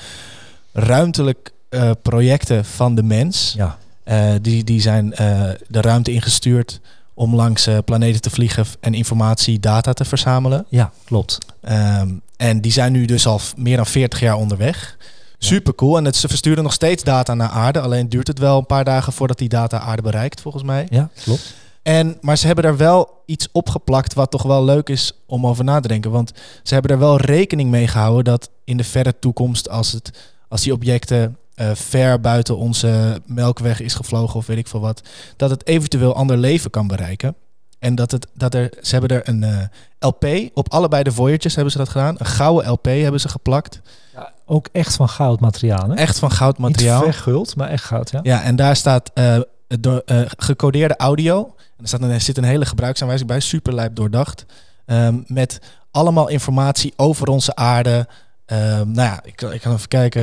ruimtelijk eh, projecten van de mens. Ja. Eh, die, die zijn eh, de ruimte ingestuurd om langs eh, planeten te vliegen en informatie, data te verzamelen. Ja, klopt. Ehm, en die zijn nu dus al meer dan 40 jaar onderweg. Super cool. En het, ze versturen nog steeds data naar aarde. Alleen duurt het wel een paar dagen voordat die data aarde bereikt, volgens mij. Ja, klopt. En, maar ze hebben er wel iets opgeplakt wat toch wel leuk is om over na te denken. Want ze hebben er wel rekening mee gehouden dat in de verre toekomst, als, het, als die objecten eh, ver buiten onze melkweg is gevlogen of weet ik veel wat, dat het eventueel ander leven kan bereiken. En dat, het, dat er, ze hebben er een uh, LP, op allebei de Voyagers hebben ze dat gedaan. Een gouden LP hebben ze geplakt. Ja, ook echt van goud materiaal, hè? Echt van goud materiaal. Niet verguld, maar echt goud, ja. Ja, en daar staat uh, door, uh, gecodeerde audio. En er, staat een, er zit een hele gebruiksaanwijzing bij, superlijp doordacht. Um, met allemaal informatie over onze aarde, nou ja, ik, ik, kan even kijken.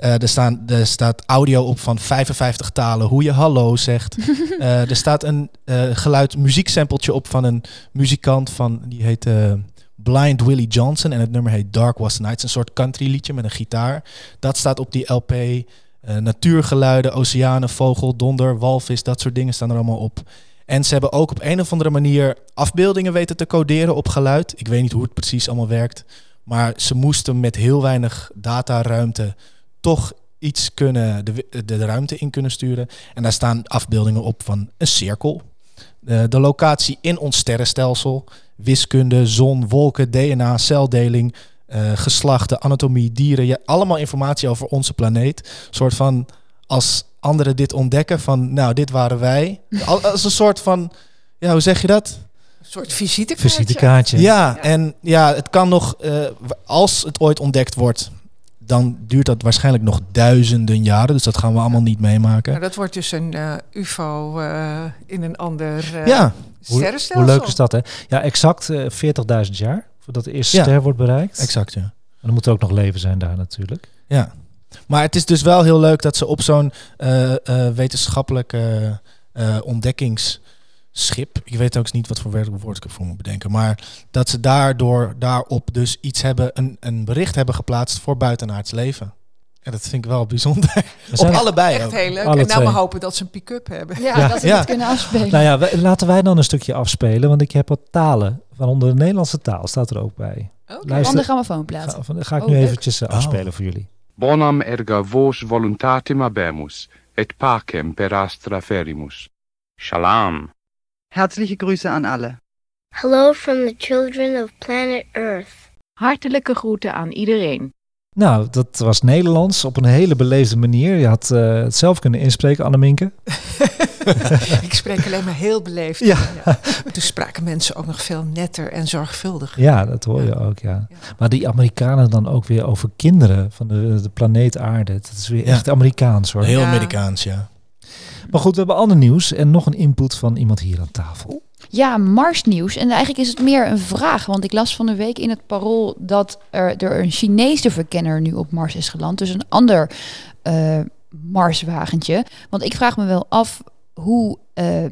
Uh, er, staan, er staat audio op van 55 talen, hoe je hallo zegt. uh, er staat een uh, geluid muzieksampletje op van een muzikant van, die heet Blind Willie Johnson. En het nummer heet Dark Was the Night. Het is een soort country liedje met een gitaar. Dat staat op die LP. natuurgeluiden, oceanen, vogel, donder, walvis, dat soort dingen staan er allemaal op. En ze hebben ook op een of andere manier afbeeldingen weten te coderen op geluid. Ik weet niet hoe het precies allemaal werkt. Maar ze moesten met heel weinig dataruimte toch iets kunnen, de, de ruimte in kunnen sturen. En daar staan afbeeldingen op van een cirkel. De, de locatie in ons sterrenstelsel. Wiskunde, zon, wolken, DNA, celdeling, uh, geslachten, anatomie, dieren. Ja, allemaal informatie over onze planeet. Een soort van als anderen dit ontdekken van, nou, dit waren wij. Als een soort van, ja, hoe zeg je dat? Soort visitekaartje. visitekaartje. Ja, ja, en ja, het kan nog, uh, als het ooit ontdekt wordt, dan duurt dat waarschijnlijk nog duizenden jaren. Dus dat gaan we allemaal niet meemaken. Maar dat wordt dus een uh, UFO uh, in een ander ja. sterrenstelsel. Hoe, hoe, leuk is dat, hè? Ja, exact 40.000 jaar voordat de eerste ja, ster wordt bereikt. Exact, ja. En dan moet er ook nog leven zijn daar natuurlijk. Ja. Maar het is dus wel heel leuk dat ze op zo'n wetenschappelijke ontdekkings schip. Ik weet ook niet wat voor woord ik voor moet bedenken. Maar dat ze daardoor daarop dus iets hebben, een, een bericht hebben geplaatst voor buitenaards leven. En dat vind ik wel bijzonder. Op allebei Echt ook. heel leuk. Alle en nou twee. hopen dat ze een pick-up hebben. Ja, dat ze Ja. het kunnen afspelen. Nou ja, we- laten wij dan een stukje afspelen, want ik heb wat talen. Waaronder de Nederlandse taal staat er ook bij. Oké. Van Luister. de grammofoon plaatsen. Ga, van- ga ik Oh, nu leuk. eventjes eh, afspelen voor jullie. Bonam erga vos voluntatem habemus, et pacem per astra ferimus. Shalom. Herzliche Grüße an alle. Hello from the children of planet Earth. Hartelijke groeten aan iedereen. Nou, dat was Nederlands op een hele beleefde manier. Je had eh, het zelf kunnen inspreken, Anneminke. ik spreek alleen maar heel beleefd. Ja. Toen spraken mensen ook nog veel netter en zorgvuldiger. Ja, dat hoor je ook, ja. Maar die Amerikanen dan ook weer over kinderen van de, de planeet aarde. Dat is weer Ja. echt Amerikaans hoor. Heel Ja. Amerikaans, ja. Maar goed, we hebben ander nieuws en nog een input van iemand hier aan tafel. Ja, Marsnieuws. En eigenlijk is het meer een vraag. Want ik las van de week in het parool dat er, er een Chinese verkenner nu op Mars is geland. Dus een ander eh, Marswagentje. Want ik vraag me wel af hoe, eh,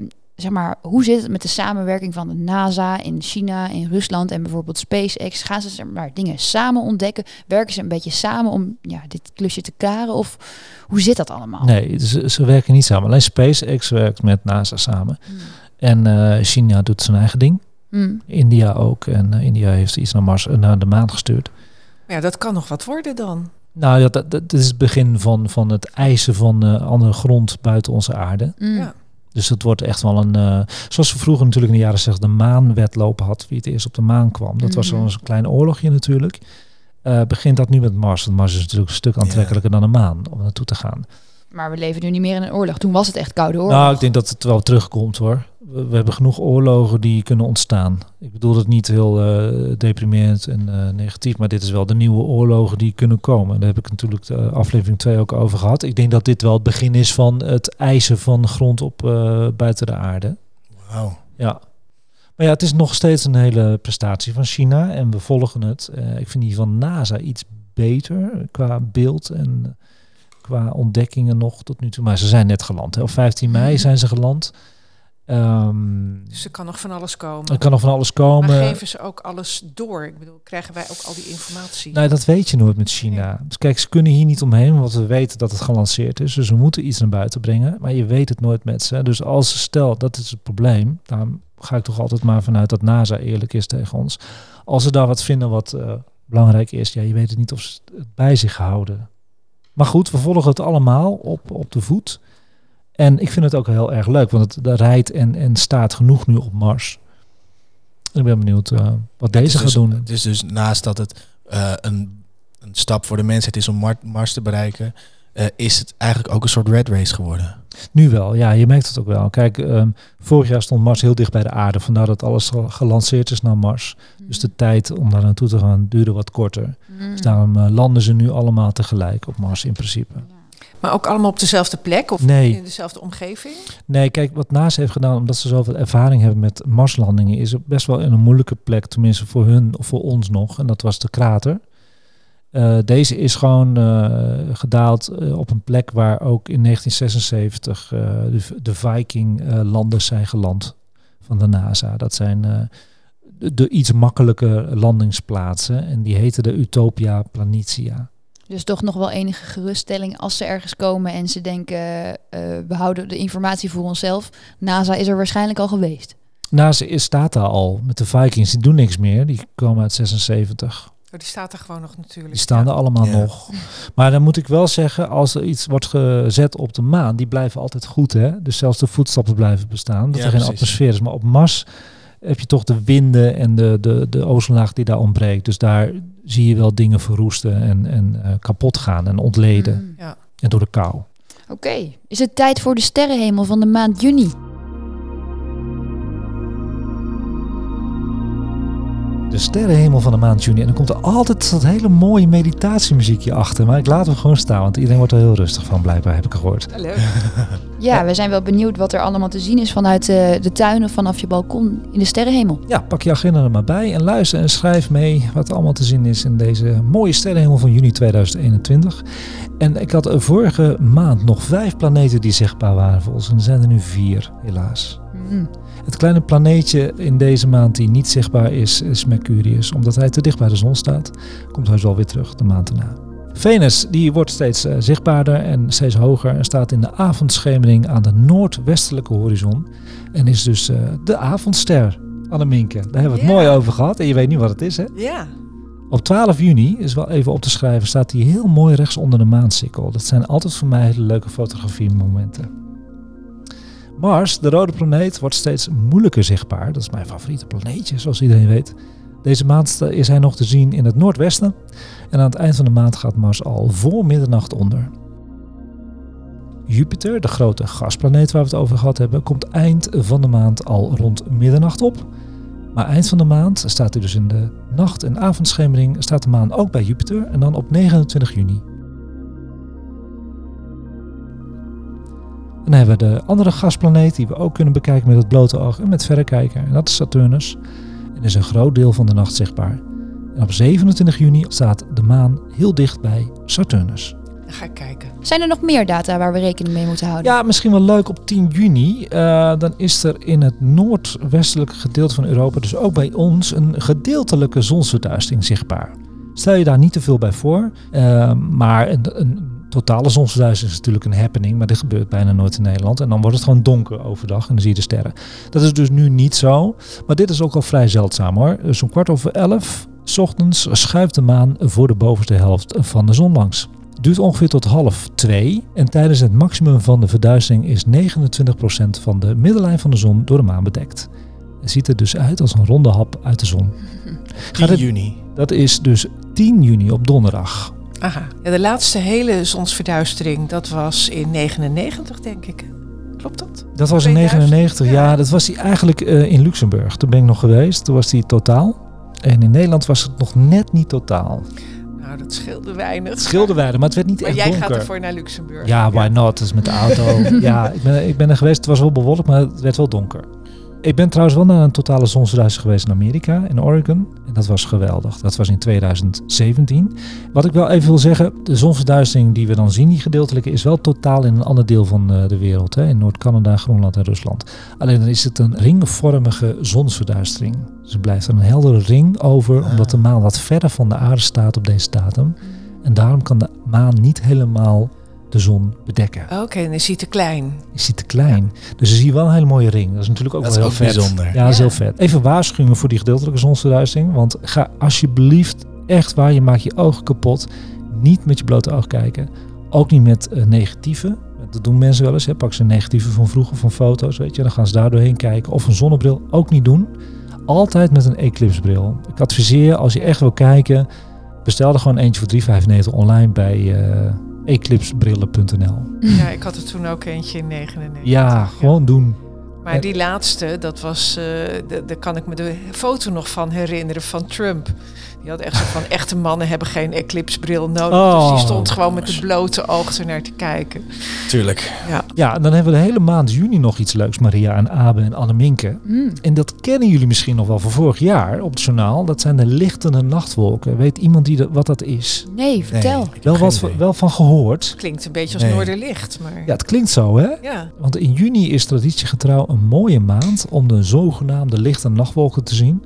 zeg maar, hoe zit het met de samenwerking van de NASA in China, in Rusland en bijvoorbeeld SpaceX? Gaan ze zeg maar, dingen samen ontdekken? Werken ze een beetje samen om ja, dit klusje te klaren? Of hoe zit dat allemaal? Nee, ze, ze werken niet samen. Alleen SpaceX werkt met NASA samen. Hmm. En eh, China doet zijn eigen ding. Hmm. India ook. En eh, India heeft iets naar Mars, eh, naar de maan gestuurd. Maar ja, dat kan nog wat worden dan. Nou, ja, dat, dat is het begin van, van het eisen van eh, andere grond buiten onze aarde. Mm. Ja. Dus het wordt echt wel een... eh, zoals we vroeger natuurlijk in de jaren 60 de maanwedloop had. Wie het eerst op de maan kwam. Dat was Mhm. wel eens een klein oorlogje natuurlijk. Eh, begint dat nu met Mars. Want Mars is natuurlijk een stuk aantrekkelijker dan de maan om naartoe te gaan. Maar we leven nu niet meer in een oorlog. Toen was het echt koude oorlog. Nou, ik denk dat het wel terugkomt hoor. We, we hebben genoeg oorlogen die kunnen ontstaan. Ik bedoel het niet heel eh, deprimerend en eh, negatief, maar dit is wel de nieuwe oorlogen die kunnen komen. Daar heb ik natuurlijk de aflevering 2 ook over gehad. Ik denk dat dit wel het begin is van het eisen van grond op eh, buiten de aarde. Wauw. Ja. Maar ja, het is nog steeds een hele prestatie van China en we volgen het. Eh, ik vind die van NASA iets beter qua beeld en qua ontdekkingen nog tot nu toe. Maar ze zijn net geland. Hè. Op 15 mei zijn ze geland. Ehm, Dus er kan nog van alles komen. er kan nog van alles komen. Maar geven ze ook alles door? Ik bedoel, krijgen wij ook al die informatie? Nee, dat weet je nooit met China. Dus kijk, ze kunnen hier niet omheen, want we weten dat het gelanceerd is. Dus we moeten iets naar buiten brengen. Maar je weet het nooit met ze. Dus als stel, dat is het probleem. Daarom ga ik toch altijd maar vanuit dat NASA eerlijk is tegen ons. Als ze daar wat vinden wat eh, belangrijk is, ja, je weet het niet of ze het bij zich houden. Maar goed, we volgen het allemaal op, op de voet. En ik vind het ook heel erg leuk, want het, rijdt en, en staat genoeg nu op Mars. Ik ben benieuwd eh, wat deze gaat dus- doen. Het is dus naast dat het eh, een, een stap voor de mensheid is om Mar- Mars te bereiken, eh, is het eigenlijk ook een soort red race geworden. Nu wel, ja, je merkt het ook wel. Kijk, ehm, vorig jaar stond Mars heel dicht bij de aarde. Vandaar dat alles ge- gelanceerd is naar Mars. Dus de tijd om daar naartoe te gaan duurde wat korter. Mm. Dus daarom landen ze nu allemaal tegelijk op Mars in principe. Maar ook allemaal op dezelfde plek of Nee. in dezelfde omgeving? Nee, kijk, wat NASA heeft gedaan, omdat ze zoveel ervaring hebben met Marslandingen, is het best wel in een moeilijke plek, tenminste voor hun of voor ons nog. En dat was de krater. Eh, deze is gewoon eh, gedaald eh, op een plek waar ook in 1976 eh, de, de Viking-landers zijn geland van de NASA. Dat zijn de, de iets makkelijker landingsplaatsen en die heten de Utopia Planitia. Dus toch nog wel enige geruststelling als ze ergens komen en ze denken, eh, we houden de informatie voor onszelf. NASA is er waarschijnlijk al geweest. NASA is, staat daar al met de Vikings, die doen niks meer, die komen uit 76. Oh, die staat er gewoon nog natuurlijk. Die staan er allemaal Ja. nog. Maar dan moet ik wel zeggen, als er iets wordt gezet op de maan, die blijven altijd goed. Hè? Dus zelfs de voetstappen blijven bestaan. Dat Ja, er geen precies. atmosfeer is. Maar op Mars heb je toch de winden en de, de, de ozonlaag die daar ontbreekt. Dus daar zie je wel dingen verroesten en, en eh, kapot gaan en ontleden. Mm. Ja. En door de kou. Oké, is het tijd voor de sterrenhemel van de maand juni? De sterrenhemel van de maand juni. En dan komt er altijd dat hele mooie meditatiemuziekje achter. Maar ik laat hem gewoon staan, want iedereen wordt er heel rustig van, blijkbaar heb ik gehoord. Leuk. Ja, we zijn wel benieuwd wat er allemaal te zien is vanuit eh, de tuin of vanaf je balkon in de sterrenhemel. Ja, pak je agenda er maar bij en luister en schrijf mee wat er allemaal te zien is in deze mooie sterrenhemel van juni 2021. En ik had vorige maand nog vijf planeten die zichtbaar waren voor ons. En er zijn er nu vier, helaas. Mm. Het kleine planeetje in deze maand die niet zichtbaar is, is Mercurius. Omdat hij te dicht bij de zon staat, komt hij zo weer terug de maand erna. Venus die wordt steeds eh, zichtbaarder en steeds hoger en staat in de avondschemering aan de noordwestelijke horizon. En is dus eh, de avondster, Anneminke. Daar hebben we het mooi over gehad en je weet nu wat het is hè? Ja. Op 12 juni, is wel even op te schrijven, staat hij heel mooi rechts onder de maansikkel. Dat zijn altijd voor mij hele leuke fotografiemomenten. Mars, de rode planeet, wordt steeds moeilijker zichtbaar. Dat is mijn favoriete planeetje, zoals iedereen weet. Deze maand is hij nog te zien in het noordwesten. En aan het eind van de maand gaat Mars al voor middernacht onder. Jupiter, de grote gasplaneet waar we het over gehad hebben, komt eind van de maand al rond middernacht op. Maar eind van de maand staat hij dus in de nacht- en avondschemering staat de maan ook bij Jupiter en dan op 29 juni. Dan hebben we de andere gasplaneet die we ook kunnen bekijken met het blote oog en met verrekijker. En dat is Saturnus. En is een groot deel van de nacht zichtbaar. En op 27 juni staat de maan heel dicht bij Saturnus. Dan ga ik kijken. Zijn er nog meer data waar we rekening mee moeten houden? Ja, misschien wel leuk op 10 juni. eh, dan is er in het noordwestelijke gedeelte van Europa, dus ook bij ons, een gedeeltelijke zonsverduistering zichtbaar. Stel je daar niet te veel bij voor. eh, maar een, een totale zonsverduistering is natuurlijk een happening, maar dit gebeurt bijna nooit in Nederland. En dan wordt het gewoon donker overdag en dan zie je de sterren. Dat is dus nu niet zo. Maar dit is ook al vrij zeldzaam hoor. Dus om kwart over elf 's ochtends schuift de maan voor de bovenste helft van de zon langs. Duurt ongeveer tot half twee. En tijdens het maximum van de verduistering is 29% van de middellijn van de zon door de maan bedekt. Het ziet er dus uit als een ronde hap uit de zon. 10 het- juni. Dat is dus 10 juni op donderdag. Aha. Ja, de laatste hele zonsverduistering, dat was in 99, denk ik. Klopt dat? Dat was in 2000? 99, ja. Dat was hij eigenlijk eh, in Luxemburg. Toen ben ik nog geweest. Toen was hij totaal. En in Nederland was het nog net niet totaal. Nou, dat scheelde weinig. Het scheelde weinig, maar het werd niet Maar echt jij donker. gaat ervoor naar Luxemburg. Ja, why not? Dat is met de auto. ja, ik ben, ik ben er geweest. Het was wel bewolkt, maar het werd wel donker. Ik ben trouwens wel naar een totale zonsverduistering geweest in Amerika, in Oregon. En dat was geweldig. Dat was in 2017. Wat ik wel even wil zeggen, de zonsverduistering die we dan zien, die gedeeltelijke, is wel totaal in een ander deel van eh, de wereld. Hè, in Noord-Canada, Groenland en Rusland. Alleen dan is het een ringvormige zonsverduistering. Dus er blijft een heldere ring over, omdat de maan wat verder van de aarde staat op deze datum. En daarom kan de maan niet helemaal de zon bedekken. Oké, dan is hij te klein. Is die te klein. Dus dan zie je wel een hele mooie ring. Dat is natuurlijk ook Dat wel heel ook vet. bijzonder. Ja, dat is heel vet. Even waarschuwingen voor die gedeeltelijke zonsverduistering. Want ga alsjeblieft echt waar, je maakt je ogen kapot. Niet met je blote oog kijken. Ook niet met eh, negatieve. Dat doen mensen wel eens. Hè. Pak ze een negatieve van vroeger van foto's. Weet je. Dan gaan ze daar doorheen kijken. Of een zonnebril. Ook niet doen. Altijd met een eclipsebril. Ik adviseer als je echt wil kijken. Bestel er gewoon eentje voor 3,95 online bij, eh, eclipsebrillen.nl. Ja, ik had er toen ook eentje in 99. Ja, gewoon doen. Maar die laatste, dat was, uh, daar kan ik me de foto nog van herinneren van Trump. Die had echt zo van, echte mannen hebben geen eclipsebril nodig. Oh, dus die stond gewoon met de blote oog naar te kijken. Tuurlijk. Ja. ja, dan hebben we de hele maand juni nog iets leuks. Maria en Abe en Anneminke. Mm. En dat kennen jullie misschien nog wel van vorig jaar op het journaal. Dat zijn de lichtende nachtwolken. Weet iemand die wat dat is? Nee, vertel. Nee, wel wat wel van gehoord. Klinkt een beetje als nee. Noorderlicht. Maar... Ja, het klinkt zo hè? Ja. Want in juni is traditiegetrouw een mooie maand om de zogenaamde lichte nachtwolken te zien.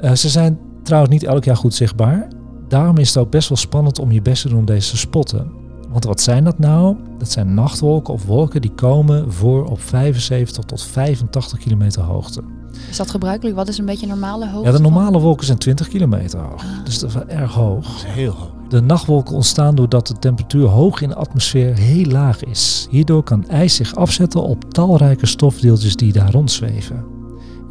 Uh, ze zijn Trouwens niet elk jaar goed zichtbaar. Daarom is het ook best wel spannend om je best te doen om deze te spotten. Want wat zijn dat nou? Dat zijn nachtwolken of wolken die komen voor op 75 tot 85 kilometer hoogte. Is dat gebruikelijk? Wat is een beetje normale hoogte? Ja, de normale wolken zijn 20 kilometer hoog. Ah. Dus dat is wel erg hoog. Dat is heel hoog. De nachtwolken ontstaan doordat de temperatuur hoog in de atmosfeer heel laag is. Hierdoor kan ijs zich afzetten op talrijke stofdeeltjes die daar rondzweven.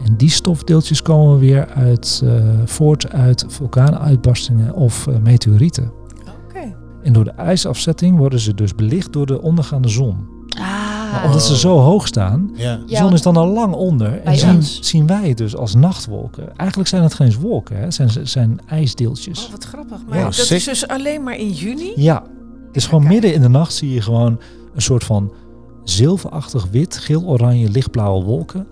En die stofdeeltjes komen weer uit, uh, voort uit vulkaanuitbarstingen of uh, meteorieten. Oké. En door de ijsafzetting worden ze dus belicht door de ondergaande zon. Ah. omdat ze zo hoog staan, ja. de zon is dan al lang onder. En zien, zien, wij het dus als nachtwolken. Eigenlijk zijn het geen wolken, hè? Het zijn, zijn ijsdeeltjes. Oh, wat grappig. Maar dat is dus alleen maar in juni? Ja. Het is gewoon midden in de nacht zie je gewoon een soort van zilverachtig wit, geel-oranje, lichtblauwe wolken.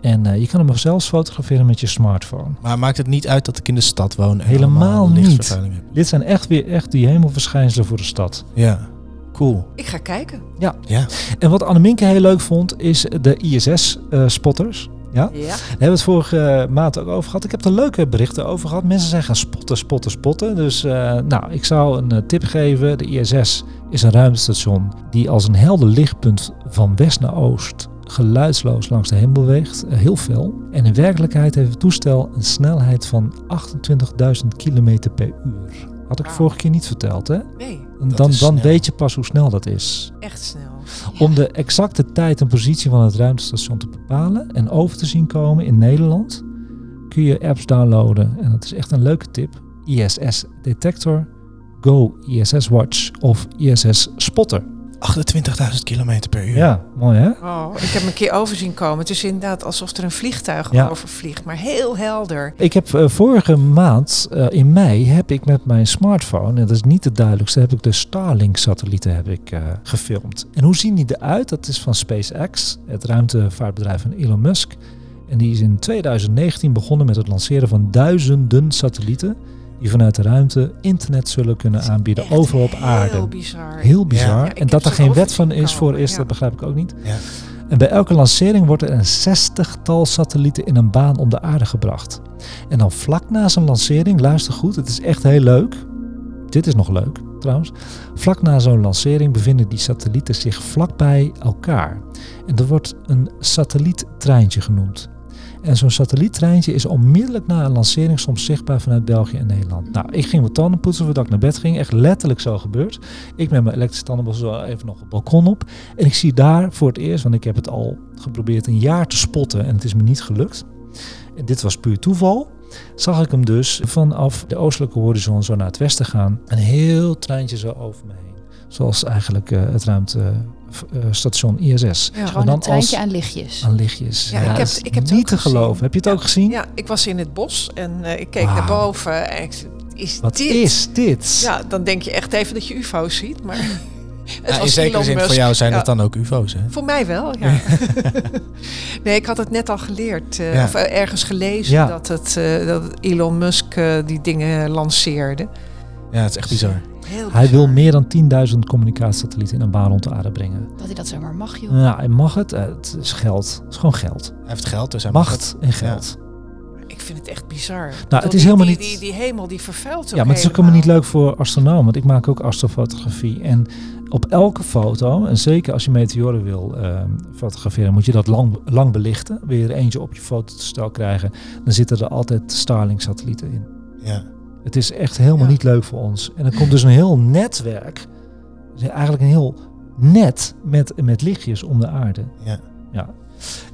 En uh, je kan hem zelfs fotograferen met je smartphone. Maar maakt het niet uit dat ik in de stad woon? En Helemaal niet. Dit zijn echt weer echt die hemelverschijnselen voor de stad. Ja, cool. Ik ga kijken. Ja. ja. En wat Anneminke heel leuk vond, is de ISS-spotters. Uh, ja? ja? Daar hebben we het vorige maand ook over gehad. Ik heb er leuke berichten over gehad. Mensen zijn gaan spotten, spotten, spotten. Dus uh, nou, ik zou een uh, tip geven. De ISS is een ruimtestation die als een helder lichtpunt van west naar oost geluidsloos langs de hemel beweegt, eh, heel veel. En in werkelijkheid heeft het toestel een snelheid van 28.000 km per uur. Had ik vorige keer niet verteld, hè? Nee. Dan, dan weet je pas hoe snel dat is. Echt snel. Om de exacte tijd en positie van het ruimtestation te bepalen en over te zien komen in Nederland, kun je apps downloaden. En dat is echt een leuke tip. ISS Detector, Go ISS Watch of ISS Spotter. 28.000 kilometer per uur. Ja, mooi hè? Oh, ik heb een keer overzien komen. Het is inderdaad alsof er een vliegtuig ja. overvliegt, maar heel helder. Ik heb uh, vorige maand uh, in mei heb ik met mijn smartphone, en dat is niet het duidelijkste, heb ik de Starlink-satellieten heb ik uh, gefilmd. En hoe zien die eruit? Dat is van SpaceX, het ruimtevaartbedrijf van Elon Musk. En die is in 2019 begonnen met het lanceren van duizenden satellieten die vanuit de ruimte internet zullen kunnen aanbieden overal op aarde. Heel bizar. Heel bizar. en dat er geen wet van is voor eerst, dat begrijp ik ook niet. En bij elke lancering wordt er een zestigtal satellieten in een baan om de aarde gebracht. En dan vlak na zo'n lancering, luister goed, het is echt heel leuk. Dit is nog leuk trouwens. Vlak na zo'n lancering bevinden die satellieten zich vlakbij elkaar. En dat wordt een satelliettreintje genoemd. En zo'n satelliettreintje is onmiddellijk na een lancering soms zichtbaar vanuit België en Nederland. Nou, ik ging mijn tanden poetsen voordat ik naar bed ging. Echt letterlijk zo gebeurd. Ik met mijn elektrische tandenborstel even nog het balkon op. En ik zie daar voor het eerst, want ik heb het al geprobeerd een jaar te spotten en het is me niet gelukt. En dit was puur toeval. Zag ik hem dus vanaf de oostelijke horizon zo naar het westen gaan. Een heel treintje zo over me heen. Zoals eigenlijk uh, het ruimte station ISS. Ja. Gewoon een treintje aan lichtjes. Aan lichtjes. Ja, ik heb, ik heb niet te geloven. Heb je het ook gezien? Ja, ik was in het bos en uh, ik keek wow. naar boven en ik is Wat dit? is dit? Ja, dan denk je echt even dat je ufo's ziet, maar... Ja, in zekere zin voor jou zijn ja. het dan ook ufo's, hè? Voor mij wel, ja. nee, ik had het net al geleerd, uh, ja. of uh, ergens gelezen dat, het, uh, dat Elon Musk die dingen lanceerde. Ja, het is echt bizar. Hij wil meer dan 10.000 communicatiesatellieten in een baan rond de aarde brengen. Dat hij dat zomaar mag, joh. Ja, hij mag het. Het is geld. Het is gewoon geld. Hij heeft geld, dus hij Macht en geld. Ja. Ik vind het echt bizar. Nou, het is helemaal die, niet... Die, die, hemel die vervuilt Ja, maar het is ook helemaal niet leuk voor astronomen. Want ik maak ook astrofotografie. En op elke foto, en zeker als je meteoren wil uh, fotograferen, moet je dat lang, lang belichten. Wil je er eentje op je fotostel krijgen, dan zitten er altijd Starlink-satellieten in. Ja. Het is echt helemaal ja. niet leuk voor ons. En er komt dus een heel netwerk, eigenlijk een heel net met, met lichtjes om de aarde. Ja. ja.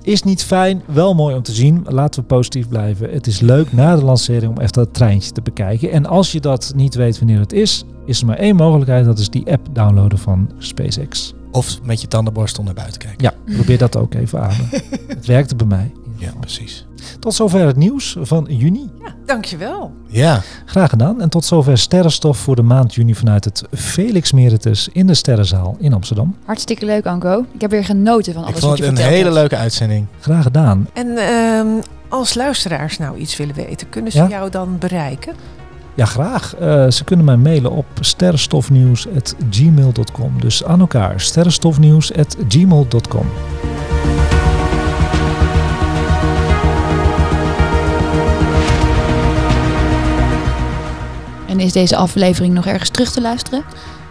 Is niet fijn, wel mooi om te zien. Laten we positief blijven. Het is leuk na de lancering om echt dat treintje te bekijken. En als je dat niet weet wanneer het is, is er maar één mogelijkheid. Dat is die app downloaden van SpaceX. Of met je tandenborstel naar buiten kijken. Ja, probeer dat ook even aan. het werkte bij mij. Ja, precies. Tot zover het nieuws van juni. Ja, dankjewel. Ja. Graag gedaan. En tot zover sterrenstof voor de maand juni vanuit het Felix Meritus in de Sterrenzaal in Amsterdam. Hartstikke leuk, Anko. Ik heb weer genoten van alles Ik vond wat je het een hele hebt. leuke uitzending. Graag gedaan. En ehm, als luisteraars nou iets willen weten, kunnen ze Ja? jou dan bereiken? Ja, graag. Eh, ze kunnen mij mailen op sterrenstofnieuws.gmail.com. Dus aan elkaar, sterrenstofnieuws.gmail.com. En is deze aflevering nog ergens terug te luisteren?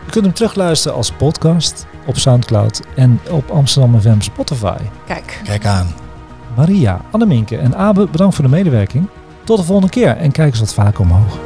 Je kunt hem terugluisteren als podcast op Soundcloud en op Amsterdam FM Spotify. Kijk. Kijk aan. Maria, Anneminke en Abe, bedankt voor de medewerking. Tot de volgende keer en kijk eens wat vaker omhoog.